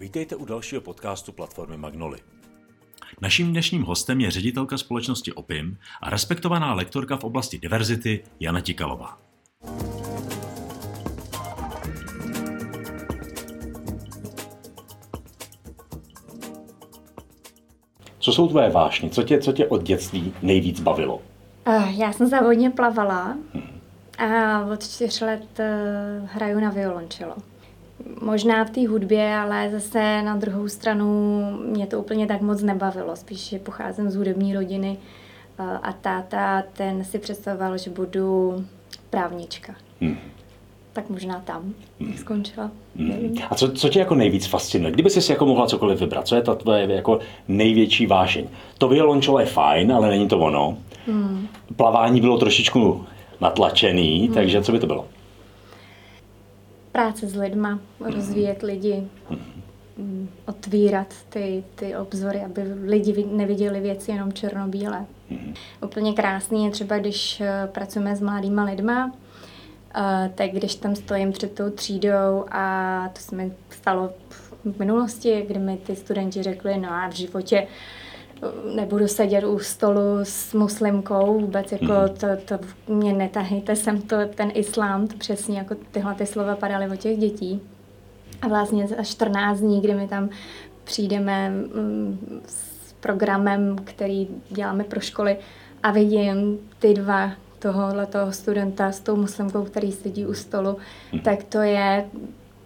Vítejte u dalšího podcastu platformy Magnoli. Naším dnešním hostem je ředitelka společnosti OPIM a respektovaná lektorka v oblasti diverzity Jana Tikalová. Co jsou tvoje vášně? Co tě, co tě od dětství nejvíc bavilo? Uh, já jsem závodně plavala a od čtyř let uh, hraju na violončelo. Možná v té hudbě, ale zase na druhou stranu mě to úplně tak moc nebavilo. Spíš, pocházím z hudební rodiny uh, a táta ten si představoval, že budu právnička. Hmm. Tak možná tam hmm. skončila. Hmm. A co, co tě jako nejvíc fascinuje? Kdyby jsi si jako mohla cokoliv vybrat, co je ta tvoje jako největší vášeň? To violončelo je fajn, ale není to ono. Hmm. Plavání bylo trošičku natlačený, hmm. takže co by to bylo? Práce s lidma, rozvíjet lidi, hmm. otvírat ty, ty obzory, aby lidi neviděli věci jenom černobílé. Hmm. Úplně krásný je třeba, když eh, pracujeme s mladýma lidma, Uh, tak když tam stojím před tou třídou a to se mi stalo v minulosti, kdy mi ty studenti řekli, no a v životě nebudu sedět u stolu s muslimkou, vůbec jako mm. to, to mě netahejte sem to, ten islám, to přesně jako tyhle ty slova padaly od těch dětí. A vlastně za 14 dní, kdy my tam přijdeme mm, s programem, který děláme pro školy a vidím ty dva tohohle toho studenta s tou muslimkou, který sedí u stolu, mm. tak to je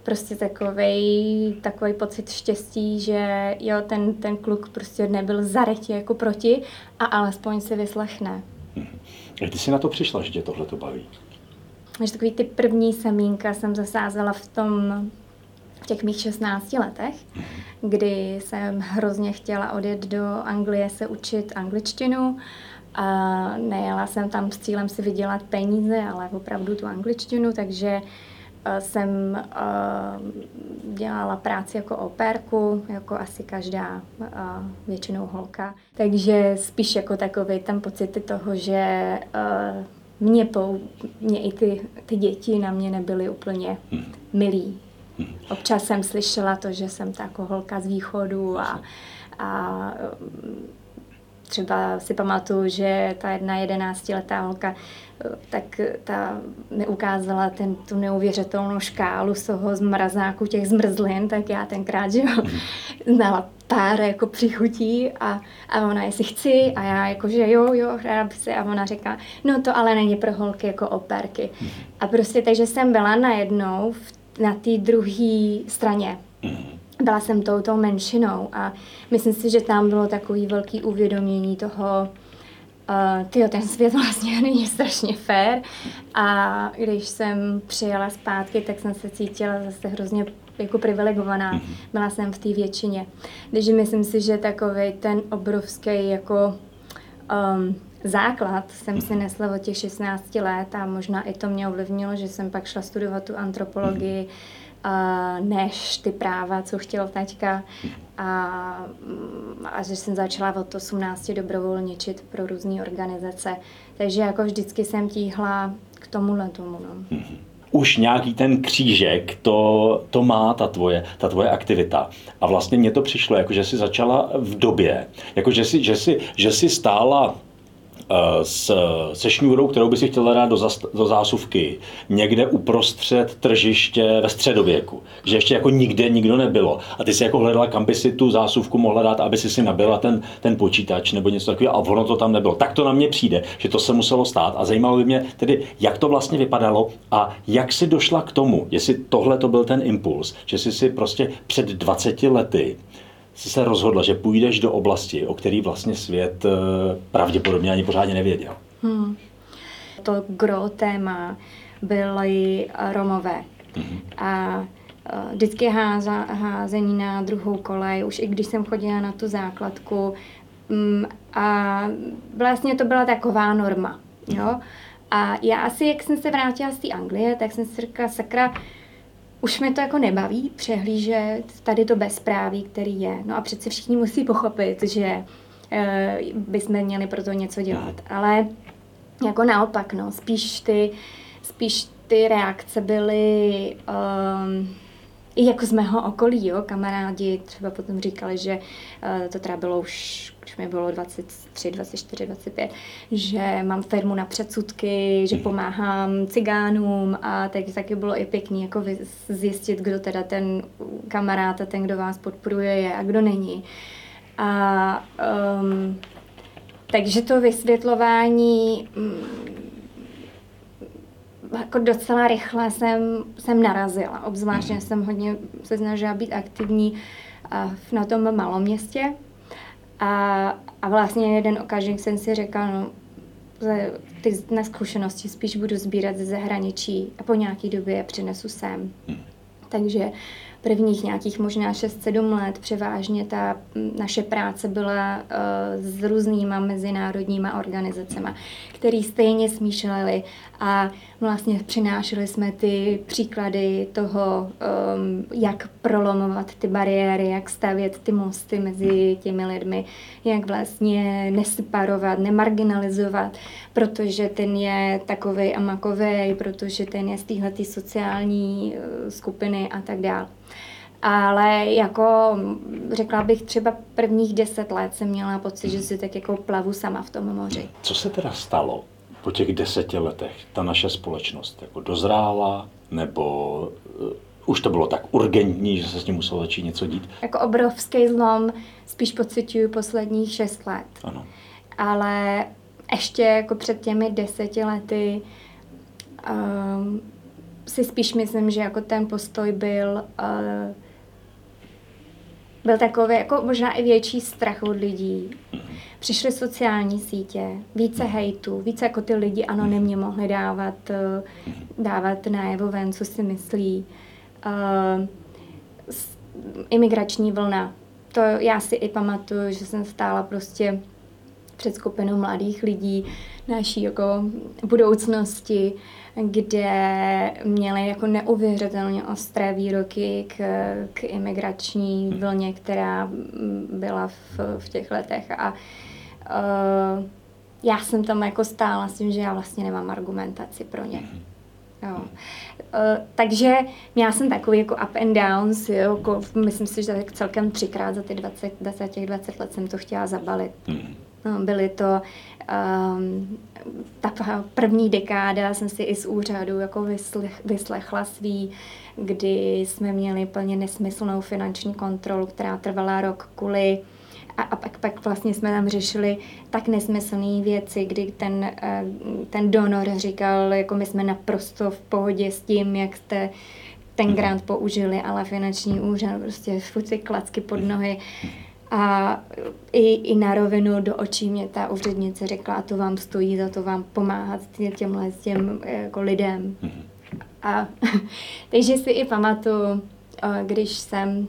prostě takový takový pocit štěstí, že jo, ten, ten kluk prostě nebyl zaretě jako proti a alespoň si vyslechne. Jak ty jsi na to přišla, že tě tohle to baví? Že takový ty první semínka jsem zasázela v tom, v těch mých 16 letech, kdy jsem hrozně chtěla odjet do Anglie se učit angličtinu a nejela jsem tam s cílem si vydělat peníze, ale opravdu tu angličtinu, takže Eh, jsem eh, dělala práci jako operku, jako asi každá eh, většinou holka. Takže spíš jako takový ten pocity toho, že mě, pou, mě i ty, ty děti na mě nebyly úplně milí. Občas jsem slyšela to, že jsem ta jako holka z východu a, a třeba si pamatuju, že ta jedna jedenáctiletá holka tak ta mi ukázala ten, tu neuvěřitelnou škálu z toho zmrazáku těch zmrzlin, tak já tenkrát, že jo, znala pár jako přichutí a, a ona jestli chci a já jako, že jo, jo, ráda by se a ona říká, no to ale není pro holky jako operky. A prostě takže jsem byla najednou v, na té druhé straně. Byla jsem touto menšinou a myslím si, že tam bylo takový velký uvědomění toho, uh, tyjo, ten svět vlastně není strašně fér a když jsem přijela zpátky, tak jsem se cítila zase hrozně jako privilegovaná. Mhm. Byla jsem v té většině. Takže myslím si, že takový ten obrovský jako um, základ jsem si nesla od těch 16 let a možná i to mě ovlivnilo, že jsem pak šla studovat tu antropologii, mm než ty práva, co chtěl taťka. A, a že jsem začala od 18 dobrovolničit pro různé organizace. Takže jako vždycky jsem tíhla k tomuhle tomu. No. Už nějaký ten křížek, to, to má ta tvoje, ta tvoje aktivita. A vlastně mně to přišlo, jako že jsi začala v době, jako že jsi, že jsi, že jsi stála s, se šňůrou, kterou by si chtěla dát do, zas, do zásuvky, někde uprostřed tržiště ve středověku, že ještě jako nikde nikdo nebylo. A ty si jako hledala, kam by si tu zásuvku mohla dát, aby si si nabila ten, ten počítač nebo něco takového a ono to tam nebylo. Tak to na mě přijde, že to se muselo stát a zajímalo by mě tedy, jak to vlastně vypadalo a jak si došla k tomu, jestli tohle to byl ten impuls, že jsi si prostě před 20 lety jsi se rozhodla, že půjdeš do oblasti, o který vlastně svět eh, pravděpodobně ani pořádně nevěděl. Hmm. To gro téma byly Romové. Hmm. A eh, vždycky háza, házení na druhou kolej, už i když jsem chodila na tu základku. Mm, a vlastně to byla taková norma. Jo? A já asi, jak jsem se vrátila z té Anglie, tak jsem si říkala, sakra, už mi to jako nebaví přehlížet tady to bezpráví, který je. No a přece všichni musí pochopit, že e, bychom měli pro to něco dělat. Ale jako naopak, no, spíš ty, spíš ty reakce byly um, i jako z mého okolí, jo, kamarádi třeba potom říkali, že uh, to teda bylo už, když mi bylo 23, 24, 25, že mám firmu na předsudky, že pomáhám cigánům a tak taky bylo i pěkný jako zjistit, kdo teda ten kamarád a ten, kdo vás podporuje je a kdo není. A um, takže to vysvětlování um, jako docela rychle jsem, jsem narazila. Obzvláště jsem hodně se snažila být aktivní na tom malom městě. A, a vlastně jeden okamžik jsem si řekla, no, ty zkušenosti spíš budu sbírat ze zahraničí a po nějaký době je přinesu sem. Hmm. Takže prvních nějakých možná 6-7 let převážně ta naše práce byla uh, s různýma mezinárodníma organizacemi, které stejně smýšleli a vlastně přinášeli jsme ty příklady toho, um, jak prolomovat ty bariéry, jak stavět ty mosty mezi těmi lidmi, jak vlastně neseparovat, nemarginalizovat, protože ten je takovej a makovej, protože ten je z téhle sociální uh, skupiny a tak dále. Ale jako řekla bych třeba prvních deset let jsem měla pocit, že si tak jako plavu sama v tom moři. Co se teda stalo po těch deseti letech? Ta naše společnost jako dozrála nebo uh, už to bylo tak urgentní, že se s tím muselo začít něco dít? Jako obrovský zlom spíš pocituju posledních šest let. Ano. Ale ještě jako před těmi deseti lety um, si spíš myslím, že jako ten postoj byl uh, byl takový jako možná i větší strach od lidí. Přišly sociální sítě, více hejtu, více jako ty lidi anonymně mohli dávat, eh, dávat najevo ven, co si myslí. Uh, imigrační vlna. To já si i pamatuju, že jsem stála prostě před skupinou mladých lidí naší jako budoucnosti, kde měli jako neuvěřitelně ostré výroky k, k imigrační hmm. vlně, která byla v, v těch letech. A uh, já jsem tam jako stála s tím, že já vlastně nemám argumentaci pro ně. Hmm. Jo. Uh, takže měla jsem takový jako up and downs, jo, jako, myslím si, že celkem třikrát za ty 20, za těch 20 let jsem to chtěla zabalit. Hmm. No, byly to um, ta první dekáda, jsem si i z úřadu jako vyslech, vyslechla svý, kdy jsme měli plně nesmyslnou finanční kontrolu, která trvala rok kvůli a, a pak, pak vlastně jsme tam řešili tak nesmyslné věci, kdy ten, eh, ten donor říkal, jako my jsme naprosto v pohodě s tím, jak jste ten mhm. grant použili, ale finanční úřad prostě furt si klacky pod nohy. A i, i na rovinu do očí mě ta úřednice řekla, a to vám stojí za to vám pomáhat těmhle těm jako lidem. Mhm. A, takže si i pamatuju, když jsem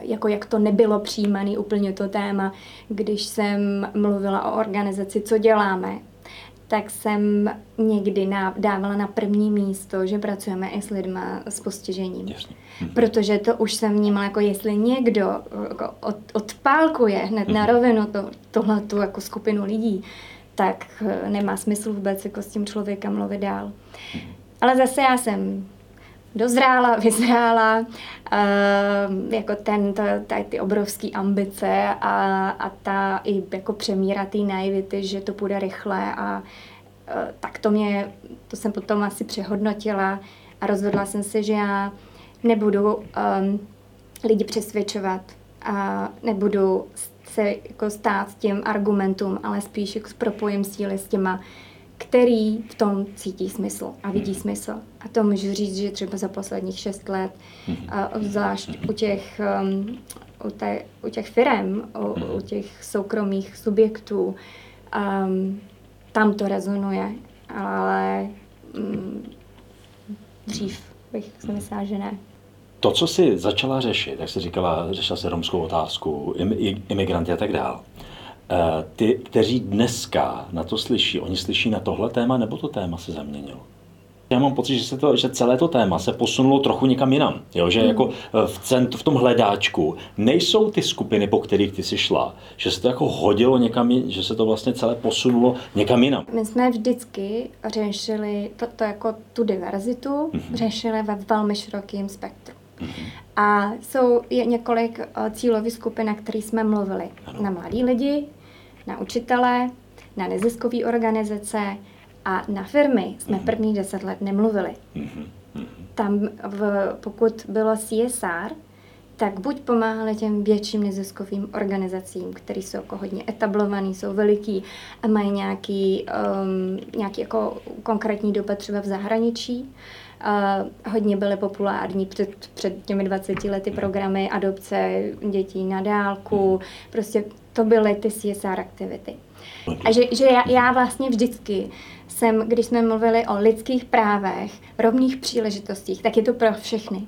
jako jak to nebylo přijímané úplně to téma, když jsem mluvila o organizaci, co děláme, tak jsem někdy dávala na první místo, že pracujeme i s lidmi s postižením. Jasně. Hm. Protože to už jsem vnímala, jako jestli někdo jako od, odpálkuje hned na hm. rovinu to, tohle tu jako skupinu lidí, tak eh, nemá smysl vůbec jako s tím člověkem mluvit dál. Hm. Ale zase já jsem dozrála, vyzrála, uh, jako ten, to, tady ty obrovské ambice a, a ta i jako přemíra té naivity, že to půjde rychle a uh, tak to mě, to jsem potom asi přehodnotila a rozhodla jsem se, že já nebudu um, lidi přesvědčovat a nebudu se jako stát těm argumentům, ale spíš jako propojím síly s těma, který v tom cítí smysl a vidí smysl. A to můžu říct, že třeba za posledních šest let, zvlášť u těch, um, u, te, u těch firm, u, u těch soukromých subjektů, um, tam to rezonuje, ale um, dřív bych si myslela, že ne. To, co jsi začala řešit, jak jsi říkala, řešila se romskou otázku, imigranty a tak dále, ty, kteří dneska na to slyší, oni slyší na tohle téma, nebo to téma se zaměnilo? Já mám pocit, že, se to, že celé to téma se posunulo trochu někam jinam. Jo? Že mm. jako eh, v, cent, v tom hledáčku nejsou ty skupiny, po kterých ty jsi šla. Že se to jako hodilo někam, že se to vlastně celé posunulo někam jinam. My jsme vždycky řešili to, to jako tu diverzitu, mm-hmm. řešili ve velmi širokém spektru. A jsou je několik uh, cílových skupin, na kterých jsme mluvili. Ano. Na mladí lidi, na učitele, na neziskové organizace a na firmy jsme prvních deset let nemluvili. Tam, v, pokud bylo CSR, tak buď pomáhali těm větším neziskovým organizacím, které jsou jako hodně etablovaný, jsou veliký a mají nějaký, um, nějaký jako konkrétní dopad třeba v zahraničí. Uh, hodně byly populární před, před těmi 20 lety programy adopce dětí na dálku. Prostě to byly ty CSR aktivity. A že, že já, já vlastně vždycky jsem, když jsme mluvili o lidských právech, rovných příležitostích, tak je to pro všechny.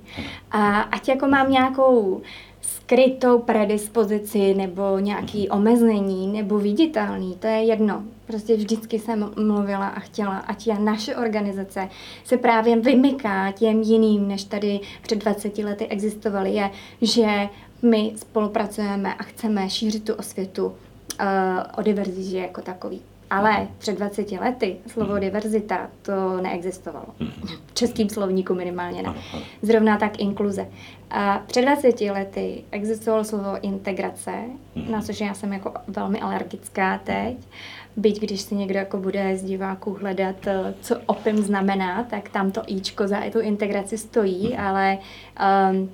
A ať jako mám nějakou skrytou predispozici nebo nějaký omezení nebo viditelný, to je jedno. Prostě vždycky jsem mluvila a chtěla, ať já naše organizace se právě vymyká těm jiným, než tady před 20 lety existovaly, je, že my spolupracujeme a chceme šířit tu osvětu uh, o diverzitě jako takový. Ale před 20 lety slovo diverzita to neexistovalo. V českým slovníku minimálně ne. Zrovna tak inkluze. A před 20 lety existovalo slovo integrace, na což já jsem jako velmi alergická teď. Byť když si někdo jako bude z diváků hledat, eh, co opim znamená, tak tam to íčko za tu integraci stojí, ale um,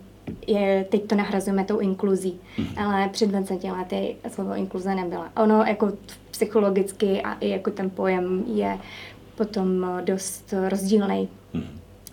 je, teď to nahrazujeme tou inkluzí, ale před 20 lety slovo inkluze nebyla. Ono jako psychologicky a i jako ten pojem je potom dost rozdílný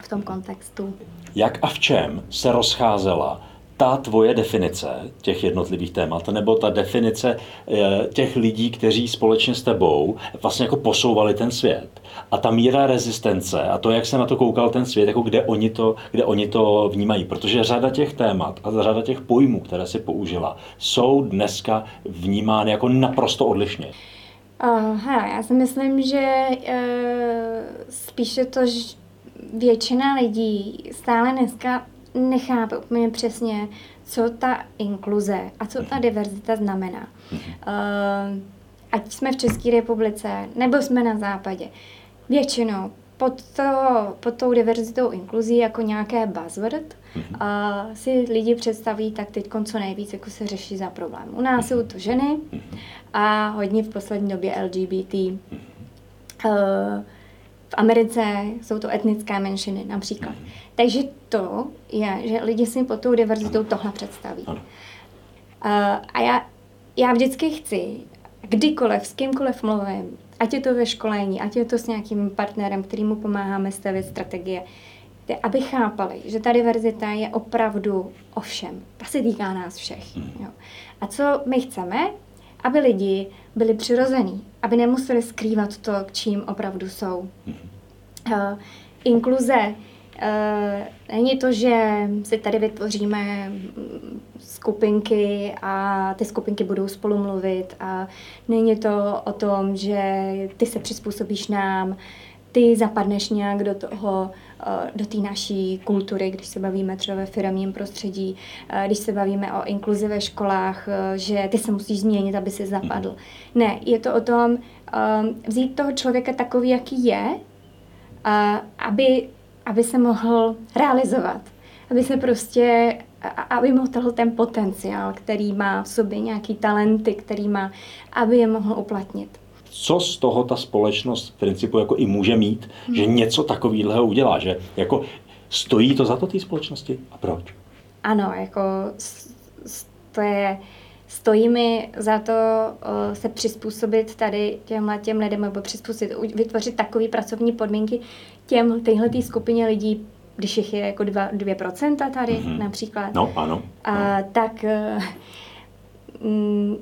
v tom kontextu. Jak a v čem se rozcházela ta tvoje definice těch jednotlivých témat, nebo ta definice eh, těch lidí, kteří společně s tebou vlastně jako posouvali ten svět. A ta míra rezistence a to, jak se na to koukal ten svět, jako kde oni to, kde oni to vnímají. Protože řada těch témat a řada těch pojmů, které si použila, jsou dneska vnímány jako naprosto odlišně. Uh, hele, já si myslím, že uh, spíše to, že většina lidí stále dneska nechápe úplně přesně, co ta inkluze a co ta diverzita znamená. Uh, ať jsme v České republice, nebo jsme na západě. Většinou pod, to, pod tou diverzitou inkluzí jako nějaké buzzword a si lidi představí tak teď co nejvíc, jako se řeší za problém. U nás jsou to ženy a hodně v poslední době LGBT. Uh, v Americe jsou to etnické menšiny například. Takže to je, že lidi si pod tou diverzitou tohle představí. Uh, a já, já vždycky chci, kdykoliv, s kýmkoliv mluvím, ať je to ve školení, ať je to s nějakým partnerem, kterýmu pomáháme stavět strategie, aby chápali, že ta diverzita je opravdu o všem. Ta se týká nás všech. Jo. A co my chceme? Aby lidi byli přirození, aby nemuseli skrývat to, k čím opravdu jsou. Uh, inkluze uh, není to, že si tady vytvoříme skupinky a ty skupinky budou spolu mluvit a není to o tom, že ty se přizpůsobíš nám, ty zapadneš nějak do toho, do té naší kultury, když se bavíme třeba ve firmním prostředí, eh, když se bavíme o inkluzi ve školách, eh, že ty se musíš změnit, aby si zapadl. Ne, je to o tom vzít toho člověka takový, jaký je, aby, aby se mohl realizovat, aby se prostě aby mohl ten potenciál, který má v sobě nějaký talenty, který má, aby je mohl uplatnit co z toho ta společnost v principu jako i může mít, hmm. že něco takového udělá, že jako stojí to za to té společnosti a proč? Ano, jako to je, stojí mi za to uh, se přizpůsobit tady těmhle těm lidem, nebo přizpůsobit, vytvořit takové pracovní podmínky těm, téhle skupině lidí, když jich je jako 2%, 2% tady mm-hmm. například. No, ano. A, no. tak uh,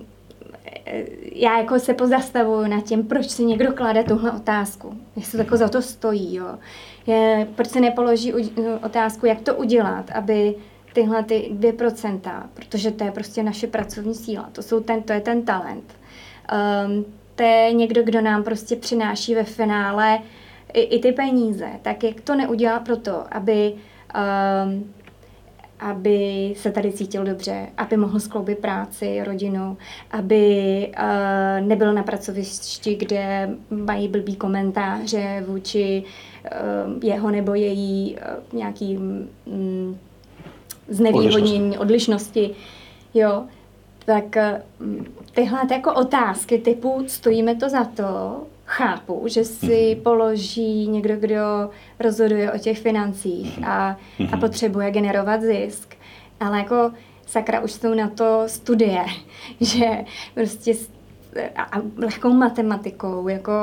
já jako se pozastavuju nad tím, proč si někdo klade tuhle otázku. Jestli jako za to stojí, jo. Je, proč se nepoloží otázku, jak to udělat, aby tyhle ty 2%, protože to je prostě naše pracovní síla, to, jsou ten, to je ten talent. Um, to je někdo, kdo nám prostě přináší ve finále i, i ty peníze. Tak jak to neudělá proto, aby um, aby se tady cítil dobře, aby mohl skloubit práci, rodinu, aby uh, nebyl na pracovišti, kde mají blbý komentáře vůči uh, jeho nebo její uh, nějakým um, znevýhodnění, odlišnosti, jo, tak mm, tyhle jako otázky typu stojíme to za to, chápu, že si položí někdo, kdo rozhoduje o těch financích a, a potřebuje generovat zisk, ale jako sakra už jsou na to studie, že prostě a lehkou matematikou, jako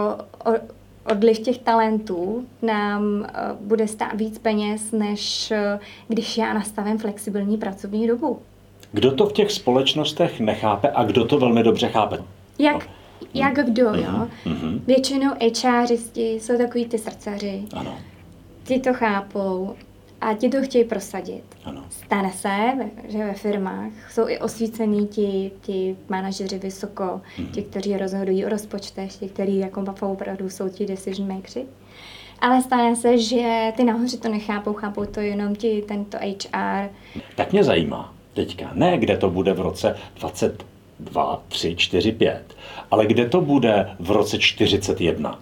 odliv těch talentů nám eh, bude stát víc peněz, než eh, když já nastavím flexibilní pracovní dobu. Kdo to v těch společnostech nechápe a kdo to velmi dobře chápe? Jak, no. Jak kdo, jo? Mm-hmm. Většinou HRisti jsou takový ty srdcaři. Ano. Ti to chápou a ti to chtějí prosadit. Ano. Stane se, že ve firmách jsou i osvícení ti, ti manažeři vysoko, mm-hmm. ti, kteří rozhodují o rozpočtech, ti, kteří jako opravdu jsou ti decision makers. Ale stane se, že ty nahoře to nechápou, chápou to jenom ti, tento HR. Tak mě zajímá teďka, ne kde to bude v roce 22, 3, 4, 5, ale kde to bude v roce 41.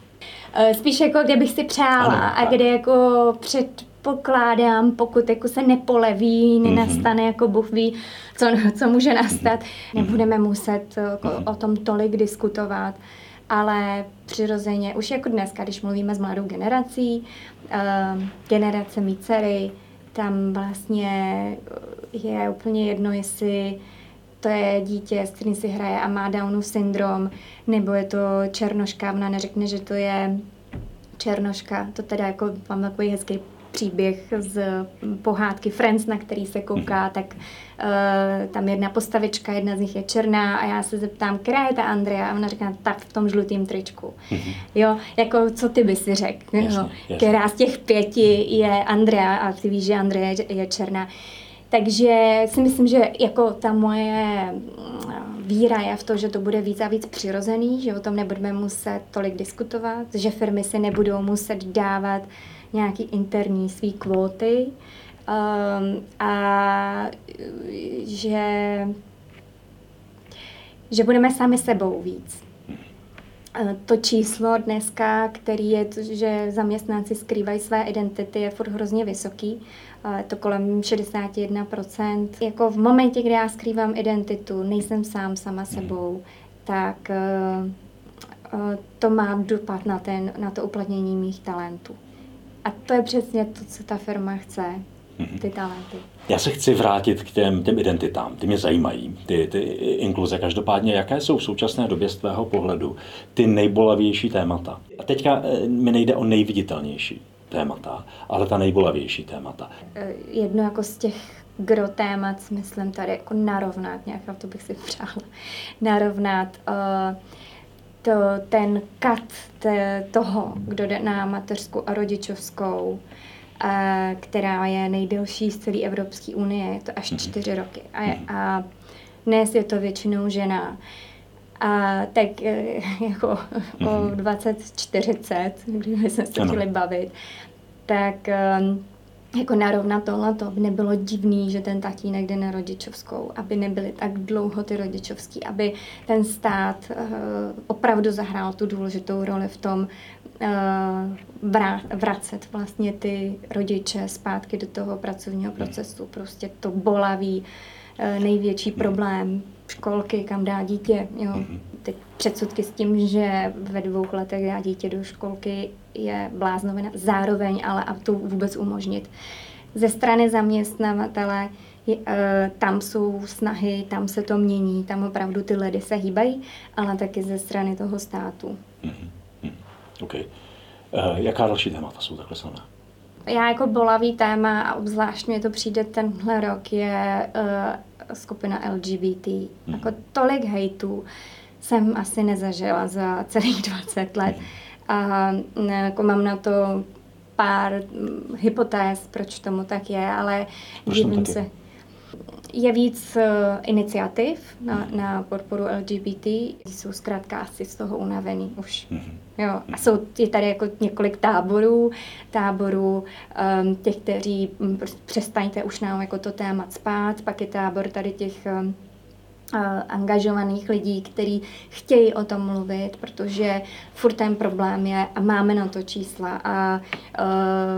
Eh, spíš jako kde bych si přála ano, a kde jako před předpokládám, pokud jako se nepoleví, mhm. nenastane jako Bůh ví, co, co může nastat, mhm. nebudeme muset jako o tom tolik diskutovat, ale přirozeně, už jako dneska, když mluvíme s mladou generací, uh, generace mý dcery, tam vlastně je úplně jedno, jestli to je dítě, s kterým si hraje a má Downův syndrom, nebo je to černoška, ona neřekne, že to je černoška, to teda jako mám takový hezký příběh z pohádky Friends, na který se kouká, mhm. tak uh, tam jedna postavička, jedna z nich je černá a já se zeptám, která je ta Andrea? A ona říká, tak v tom žlutém tričku. Mhm. Jo, jako co ty by si řekl? Která z těch pěti je Andrea a ty víš, že Andrea je černá. Takže si myslím, že jako ta moje mm, víra je v to, že to bude víc a víc přirozený, že o tom nebudeme muset tolik diskutovat, že firmy si nebudou muset dávat nějaký interní svý kvóty um, a že, že budeme sami sebou víc. To číslo dneska, který je, že zaměstnanci skrývají své identity, je furt hrozně vysoký. Je to kolem 61%. Jako v momentě, kdy já skrývám identitu, nejsem sám sama sebou, tak to má dopad na, ten, na to uplatnění mých talentů. A to je přesně to, co ta firma chce, mhm. ty talenty. Já se chci vrátit k těm, těm identitám, ty mě zajímají, ty, ty inkluze. Každopádně, jaké jsou v současné době z tvého pohledu ty nejbolavější témata? A teďka eh, mi nejde o nejviditelnější témata, ale ta nejbolavější témata. Eh, jedno jako z těch gro témat, myslím tady jako narovnat nějak, to bych si přála, narovnat uh, to, ten kat te, toho, kdo jde na mateřskou a rodičovskou, a, která je nejdelší z celé Evropské unie, je to až mhm. čtyři roky. A, mhm. a dnes je to většinou žena. A tak e, jako o 20-40, mhm. když jsme se chtěli bavit, tak um, jako narovnat tohle, to, aby nebylo divný, že ten tatínek jde na rodičovskou, aby nebyly tak dlouho ty rodičovský, aby ten stát uh, opravdu zahrál tu důležitou roli v tom uh, vracet vlastně ty rodiče zpátky do toho pracovního procesu. Prostě to bolaví uh, největší problém školky, kam dá dítě. Jo. Mhm. Ty předsudky s tím, že ve dvou letech dá dítě do školky, je bláznovina. Zároveň ale a to vůbec umožnit. Ze strany zaměstnavatele je, e, tam jsou snahy, tam se to mění, tam opravdu ty ledy se hýbají, ale taky ze strany toho státu. Mm-hmm. Okay. E, jaká další témata jsou takhle silná? Já jako bolavý téma a obzvlášť mě to přijde tenhle rok je uh, skupina LGBT. Mm-hmm. Jako tolik hejtů jsem asi nezažila za celých 20 let. Mm-hmm a jako mám na to pár hm, hypotéz, proč tomu tak je, ale divím se. Je víc uh, iniciativ na, na podporu LGBT, jsou zkrátka asi z toho unavený už. Mm. Jo, a jsou je tady jako několik táborů, táborů um, těch, kteří um, přestaňte už nám jako to téma spát, pak je tábor tady těch um, angažovaných lidí, kteří chtějí o tom mluvit, protože furt ten problém je a máme na to čísla a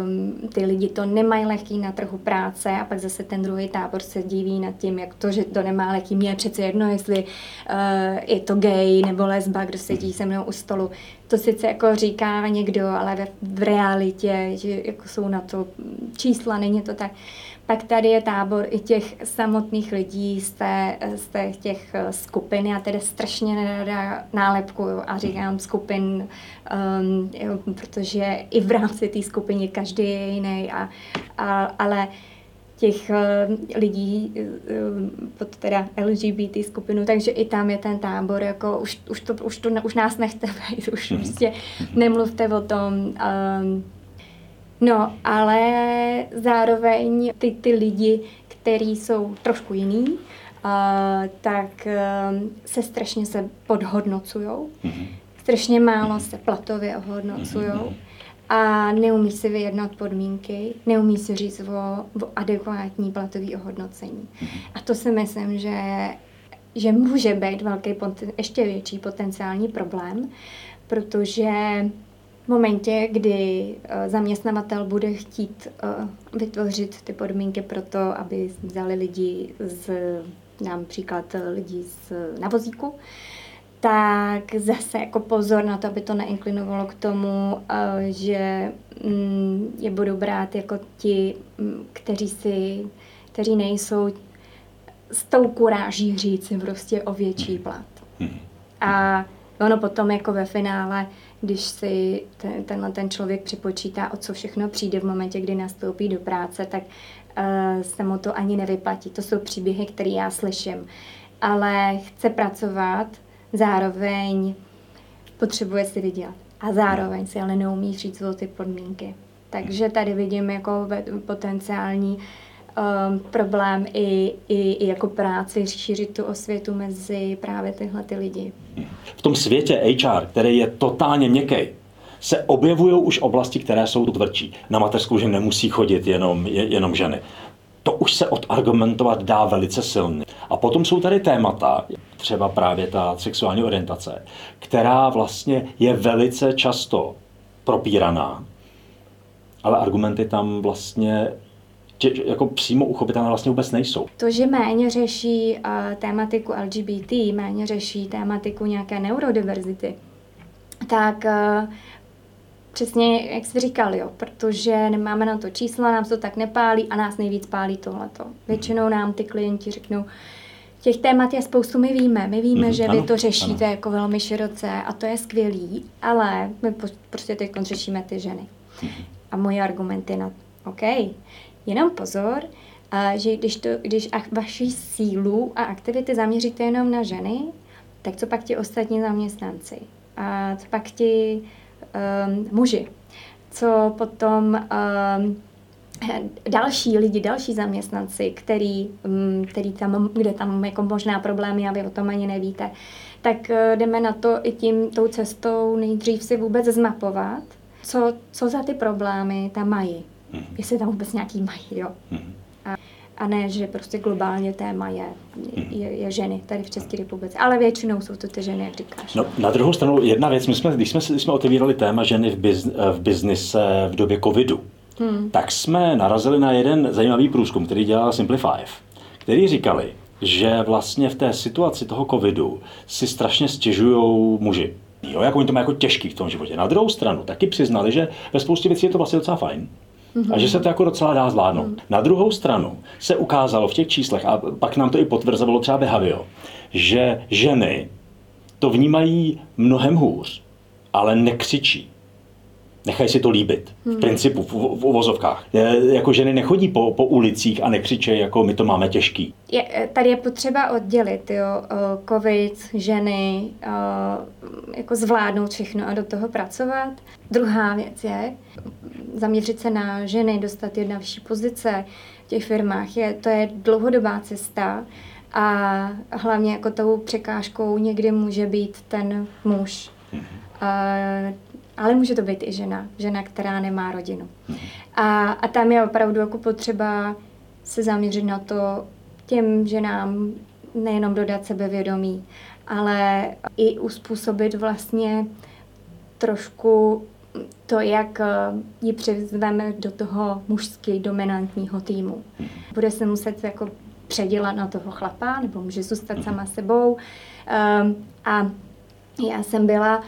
um, ty lidi to nemají lehký na trhu práce a pak zase ten druhý tábor se diví nad tím, jak to, že to nemá lehký. Mně je přece jedno, jestli uh, je to gay nebo lesba, kdo sedí se mnou u stolu. To sice jako říká někdo, ale ve, v realitě, že jako jsou na to čísla, není to tak. Pak tady je tábor i těch samotných lidí z, té, z těch, těch eh, skupin. Já tedy strašně nerada nálepkuju a říkám skupin, um, jo, protože i v rámci té skupiny každý je jiný, a, a, ale těch uh, lidí uh, pod teda LGBT skupinu, takže i tam je ten tábor, jako už, už, to, už, to, už nás nechte být, už mhm. prostě nemluvte o tom. Um, No, ale zároveň ty, ty lidi, kteří jsou trošku jiný, tak uh, se strašně se podhodnocují. Mm-hmm. Strašně málo se platově ohodnocují. A neumí si vyjednat podmínky, neumí si říct o, o adekvátní platový ohodnocení. Mm-hmm. A to si myslím, že, že může být velký, ještě větší potenciální problém, protože momentě, kdy eh, zaměstnavatel bude chtít eh, vytvořit ty podmínky pro to, aby vzali lidi z, například lidí z navozíku, tak zase jako pozor na to, aby to neinklinovalo k tomu, eh, že mm, je budou brát jako ti, mm, kteří si, kteří nejsou s tou kuráží říci prostě o větší plat. Hmm. A ono potom jako ve finále když si ten, tenhle ten člověk připočítá, o co všechno přijde v momentě, kdy nastoupí do práce, tak uh, se mu to ani nevyplatí. To jsou příběhy, které já slyším. Ale chce pracovat, zároveň potřebuje si vydělat. A zároveň si ale neumí říct o ty podmínky. Takže tady vidím jako potenciální um, problém i, i, i jako práci šířit tu osvětu mezi právě tyhle ty lidi. V tom světě HR, který je totálně měkký, se objevují už oblasti, které jsou tvrdší. Na mateřskou, že nemusí chodit jenom, jenom ženy. To už se odargumentovat dá velice silně. A potom jsou tady témata, třeba právě ta sexuální orientace, která vlastně je velice často propíraná, ale argumenty tam vlastně jako přímo uchopitelné vlastně vůbec nejsou. To, že méně řeší uh, tématiku LGBT, méně řeší tématiku nějaké neurodiverzity, tak uh, přesně, jak jsi říkal, jo, protože nemáme na to čísla, nám to tak nepálí a nás nejvíc pálí tohleto. Většinou nám ty klienti řeknou, Těch témat je spoustu, my víme. My víme, mm, že ano, vy to řešíte ano. jako velmi široce a to je skvělý, ale my prostě teď řešíme ty ženy. Mm. A moje argumenty na OK, Jenom pozor, že když, to, když vaši sílu a aktivity zaměříte jenom na ženy, tak co pak ti ostatní zaměstnanci? A co pak ti um, muži? Co potom um, další lidi, další zaměstnanci, který, um, který tam, kde tam jako možná problémy a vy o tom ani nevíte, tak uh, jdeme na to i tím, tou cestou nejdřív si vůbec zmapovat, co, co za ty problémy tam mají. Mm-hmm. Jestli tam vůbec nějaký mají, jo. Mm-hmm. A, a ne, že prostě globálně téma je, je, je ženy tady v České republice. Ale většinou jsou to ty ženy, jak říkáš. No, na druhou stranu, jedna věc, my jsme, když jsme, když jsme otevírali téma ženy v, biz, v biznise v době covidu, hmm. tak jsme narazili na jeden zajímavý průzkum, který dělal Simplify, který říkali, že vlastně v té situaci toho covidu si strašně stěžují muži. Jo, jak oni to mají jako těžký v tom životě. Na druhou stranu taky přiznali, že ve spoustě věcí je to vlastně docela fajn. Mm-hmm. A že se to jako docela dá zvládnout. Mm. Na druhou stranu se ukázalo v těch číslech, a pak nám to i potvrzovalo třeba Behavio, že ženy to vnímají mnohem hůř, ale nekřičí nechají si to líbit. V hmm. principu, v, v uvozovkách. Je, jako ženy nechodí po, po ulicích a nekřičejí, jako my to máme těžký. Je, eh, tady je potřeba oddělit, jo, covid, ženy, jako zvládnout všechno a do toho pracovat. Druhá věc je zaměřit se na ženy, dostat je na vyšší pozice v těch firmách. Je, to je dlouhodobá cesta a hlavně jako tou překážkou někdy může být ten muž. Mm-hmm. Ale může to být i žena, žena, která nemá rodinu. A, a tam je opravdu jako potřeba se zaměřit na to těm ženám, nejenom dodat sebevědomí, ale i uspůsobit vlastně trošku to, jak ji přizveme do toho mužsky dominantního týmu. Bude se muset jako předělat na toho chlapa, nebo může zůstat sama sebou. A já jsem byla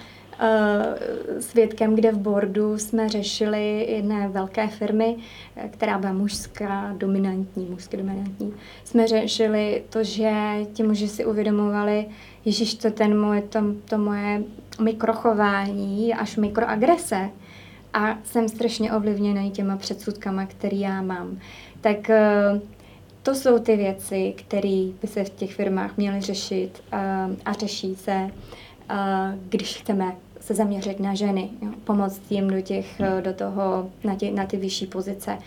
Eh, svědkem, kde v bordu jsme řešili jedné velké firmy, eh, která byla mužská, dominantní, mužsky dominantní. Jsme řešili to, že ti muži si uvědomovali, Ježíš, to, ten moje, to, to moje mikrochování, až mikroagrese. A jsem strašně ovlivněný těma předsudkama, který já mám. Tak eh, to jsou ty věci, které by se v těch firmách měly řešit a řeší se když chceme se zaměřit na ženy, pomoct jim do, těch, do toho, na, tě, na ty vyšší pozice.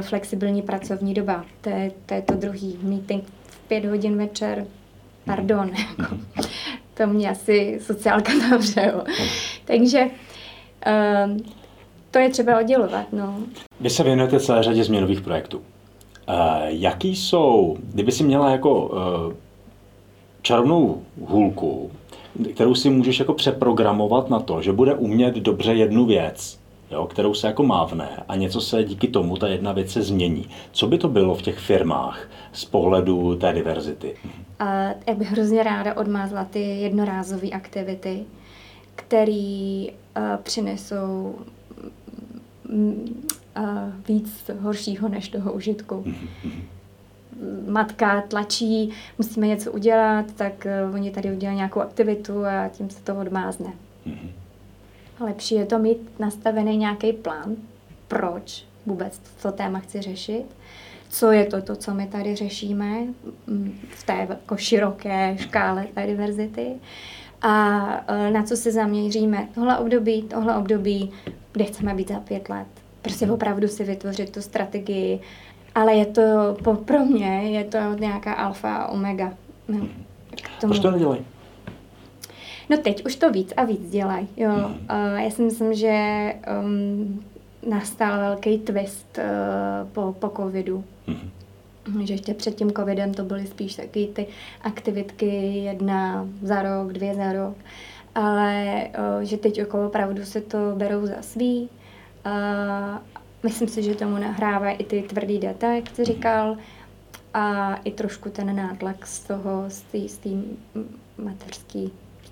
Flexibilní pracovní doba, to je, to je to druhý. Meeting v pět hodin večer, pardon, to mě asi sociálka zavře. Jo. Takže e, to je třeba oddělovat. No. Vy se věnujete celé řadě změnových projektů. Uh, jaký jsou, kdyby si měla jako uh, čarovnou hůlku, kterou si můžeš jako přeprogramovat na to, že bude umět dobře jednu věc, jo, kterou se jako mávne a něco se díky tomu, ta jedna věc se změní. Co by to bylo v těch firmách z pohledu té diverzity? A já bych hrozně ráda odmázla ty jednorázové aktivity, které uh, přinesou uh, víc horšího než toho užitku. Mm-hmm matka tlačí, musíme něco udělat, tak uh, oni tady udělají nějakou aktivitu a tím se to odmázne. Mm-hmm. Lepší je to mít nastavený nějaký plán, proč vůbec to téma chci řešit, co je to, to co my tady řešíme mm, v té jako široké škále té diverzity a uh, na co se zaměříme tohle období, tohle období, kde chceme být za pět let. Prostě opravdu si vytvořit tu strategii, ale je to, pro mě je to nějaká alfa a omega. No. Proč to nedělají? No teď už to víc a víc dělají. Jo. Mm. Uh, já si myslím, že um, nastal velký twist uh, po, po covidu. Mm. Že ještě před tím covidem to byly spíš taky ty aktivitky jedna za rok, dvě za rok. Ale uh, že teď jako opravdu se to berou za svý. Uh, Myslím si, že tomu nahrává i ty tvrdý data, jak jsi říkal, a i trošku ten nátlak z toho, z té mateřské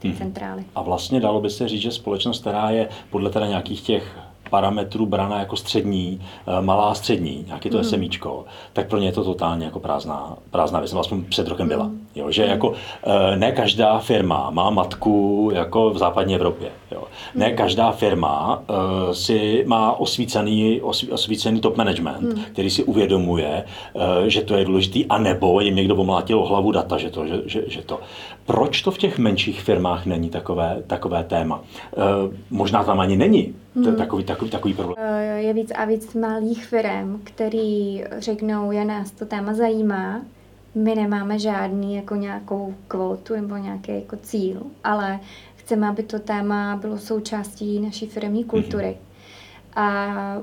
hmm. centrály. A vlastně dalo by se říct, že společnost, která je podle teda nějakých těch parametrů brana jako střední, eh, malá střední, nějaký to mm. SMIčko, tak pro ně je to totálně jako prázdná, prázdná věc. Vlastně před rokem byla. Mm. Jo, že mm. jako eh, ne každá firma má matku jako v západní Evropě. Jo. Ne mm. každá firma uh, si má osvícený, osvícený top management, mm. který si uvědomuje, uh, že to je důležitý, anebo jim někdo pomlátil o hlavu data, že to, že, že, že to. Proč to v těch menších firmách není takové, takové téma? Uh, možná tam ani není mm. takový, takový, takový problém. Je víc a víc malých firm, který řeknou, je nás to téma zajímá, my nemáme žádný jako nějakou kvotu nebo nějaký jako cíl, ale chceme, aby to téma bylo součástí naší firmní kultury. Mm-hmm. A,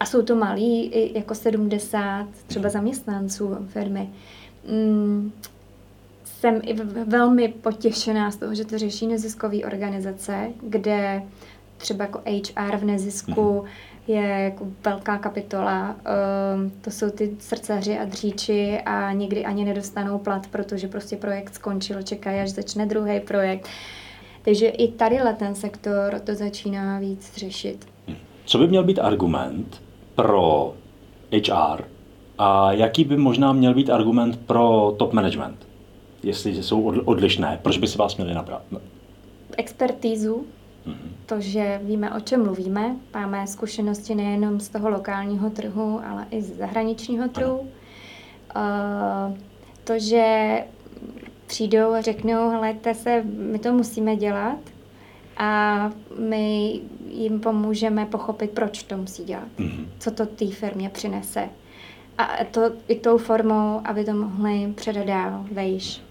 a jsou to malí, jako 70 třeba zaměstnanců firmy. Mm, jsem i velmi potěšená z toho, že to řeší neziskové organizace, kde třeba jako HR v nezisku mm-hmm. je jako velká kapitola. Um, to jsou ty srdcaři a dříči a nikdy ani nedostanou plat, protože prostě projekt skončil, čekají, až začne druhý projekt. Takže i tady ten sektor to začíná víc řešit. Co by měl být argument pro HR a jaký by možná měl být argument pro top management? Jestli jsou odlišné, proč by si vás měli nabrat? Expertízu, mm-hmm. to, že víme, o čem mluvíme, máme zkušenosti nejenom z toho lokálního trhu, ale i z zahraničního trhu. Uh, to, že přijdou a řeknou, helejte se, my to musíme dělat a my jim pomůžeme pochopit, proč to musí dělat, mm-hmm. co to té firmě přinese. A to i tou formou, aby to mohli předat dál, vejš.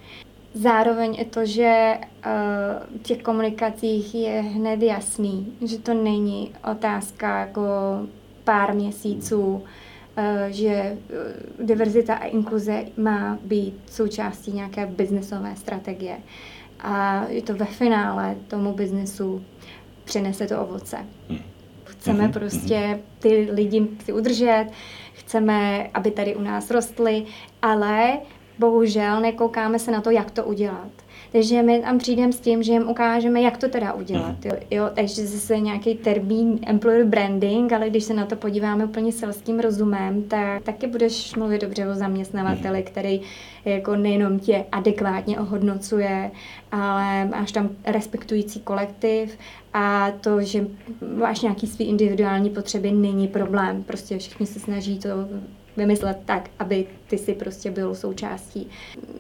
Zároveň i to, že uh, v těch komunikacích je hned jasný, že to není otázka jako pár měsíců eh, že eh, diverzita a inkluze má být součástí nějaké biznesové strategie. A je to ve finále tomu biznesu přinese to ovoce. Hmm. Chceme mm-hmm. prostě ty lidi si udržet, chceme, aby tady u nás rostly, ale bohužel nekoukáme se na to, jak to udělat. Takže my tam přijdeme s tím, že jim ukážeme, jak to teda udělat. Mhm. Jo, jo takže zase nějaký termín employer branding, ale když se na to podíváme úplně selským rozumem, tak taky budeš mluvit dobře o zaměstnavateli, mhm. který jako nejenom tě adekvátně ohodnocuje, ale máš tam respektující kolektiv a to, že máš nějaký svý individuální potřeby, není problém. Prostě všichni se snaží to vymyslet tak, aby ty si prostě byl součástí.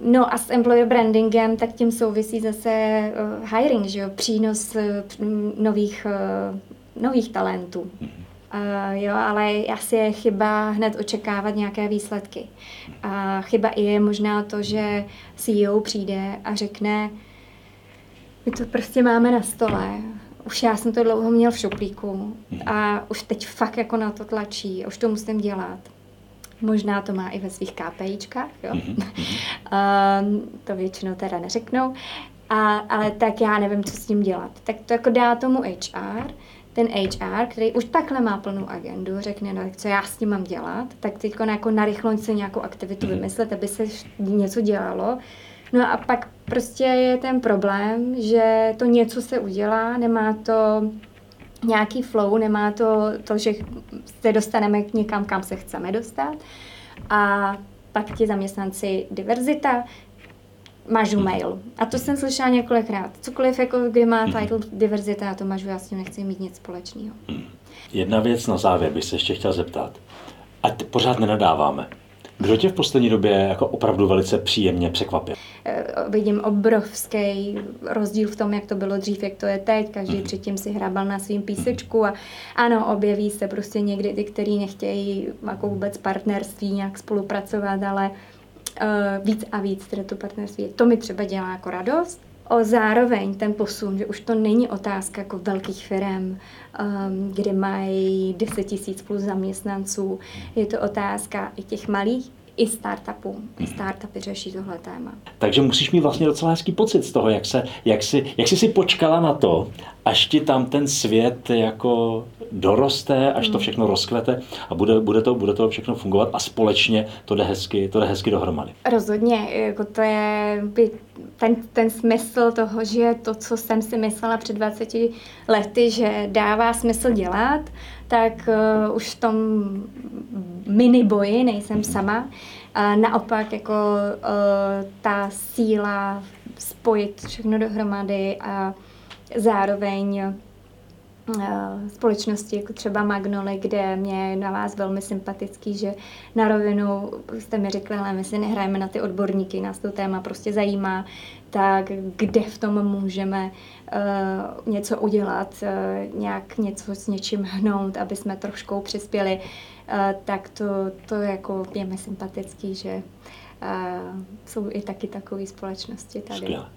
No a s employer brandingem, tak tím souvisí zase uh, hiring, že jo, přínos uh, nových, uh, nových talentů. Uh, jo, ale asi je chyba hned očekávat nějaké výsledky. A chyba i je možná to, že CEO přijde a řekne, my to prostě máme na stole, už já jsem to dlouho měl v šuplíku a už teď fakt jako na to tlačí, už to musím dělat. Možná to má i ve svých KPIčkách, jo. um, to většinou teda neřeknou. A, ale tak já nevím, co s tím dělat. Tak to jako dá tomu HR, ten HR, který už takhle má plnou agendu, řekne, no co já s tím mám dělat, tak teď jako narychlo si nějakou aktivitu mhm. vymyslet, aby se něco dělalo. No a pak prostě je ten problém, že to něco se udělá, nemá to nějaký flow, nemá to, to, že se dostaneme k někam, kam se chceme dostat. A pak ti zaměstnanci diverzita, mažu mail. A to jsem slyšela několikrát. Cokoliv, jako kdy má title diverzita, já to mažu, já s tím nechci mít nic společného. Jedna věc na závěr bych se ještě chtěl zeptat. A pořád nenadáváme. Kdo tě v poslední době jako opravdu velice příjemně překvapil? Eh, vidím obrovský rozdíl v tom, jak to bylo dřív, jak to je teď. Každý mm. předtím si hrabal na svým písečku a ano, objeví se prostě někdy ty, kteří nechtějí jako vůbec partnerství nějak spolupracovat, ale uh, víc a víc tedy to partnerství. To mi třeba dělá jako radost. O zároveň ten posun, že už to není otázka jako velkých firm, um, kde mají 10 tisíc plus zaměstnanců. Je to otázka i těch malých i startupů. I startupy řeší tohle téma. Takže musíš mít vlastně docela hezký pocit z toho, jak, se, jak, si, jak jsi si počkala na to, až ti tam ten svět jako doroste, až to hmm. všechno rozkvete a bude, bude, to, bude to všechno fungovat a společně to jde hezky, to jde hezky dohromady. Rozhodně, jako to je ten, ten smysl toho, že to, co jsem si myslela před 20 lety, že dává smysl dělat, tak uh, už v tom mini boji nejsem sama. A naopak jako uh, ta síla spojit všechno dohromady a zároveň společnosti, jako třeba Magnoli, kde mě je na vás velmi sympatický, že na rovinu jste mi řekli, ale my si nehrajeme na ty odborníky, nás to téma prostě zajímá, tak kde v tom můžeme uh, něco udělat, uh, nějak něco s něčím hnout, aby jsme trošku přispěli, uh, tak to, to jako je mi sympatický, že uh, jsou i taky takové společnosti tady. Skvěle.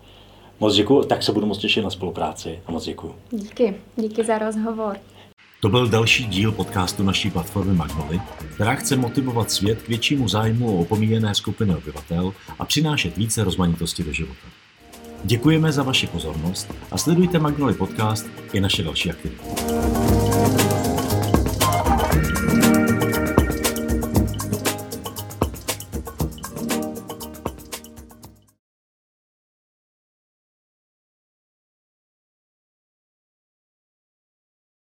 Moc děkuji, tak se budu moc těšit na spolupráci a moc děkuji. Díky, díky za rozhovor. To byl další díl podcastu naší platformy Magnoly, která chce motivovat svět k většímu zájmu o opomíjené skupiny obyvatel a přinášet více rozmanitosti do života. Děkujeme za vaši pozornost a sledujte Magnoly podcast i naše další aktivity.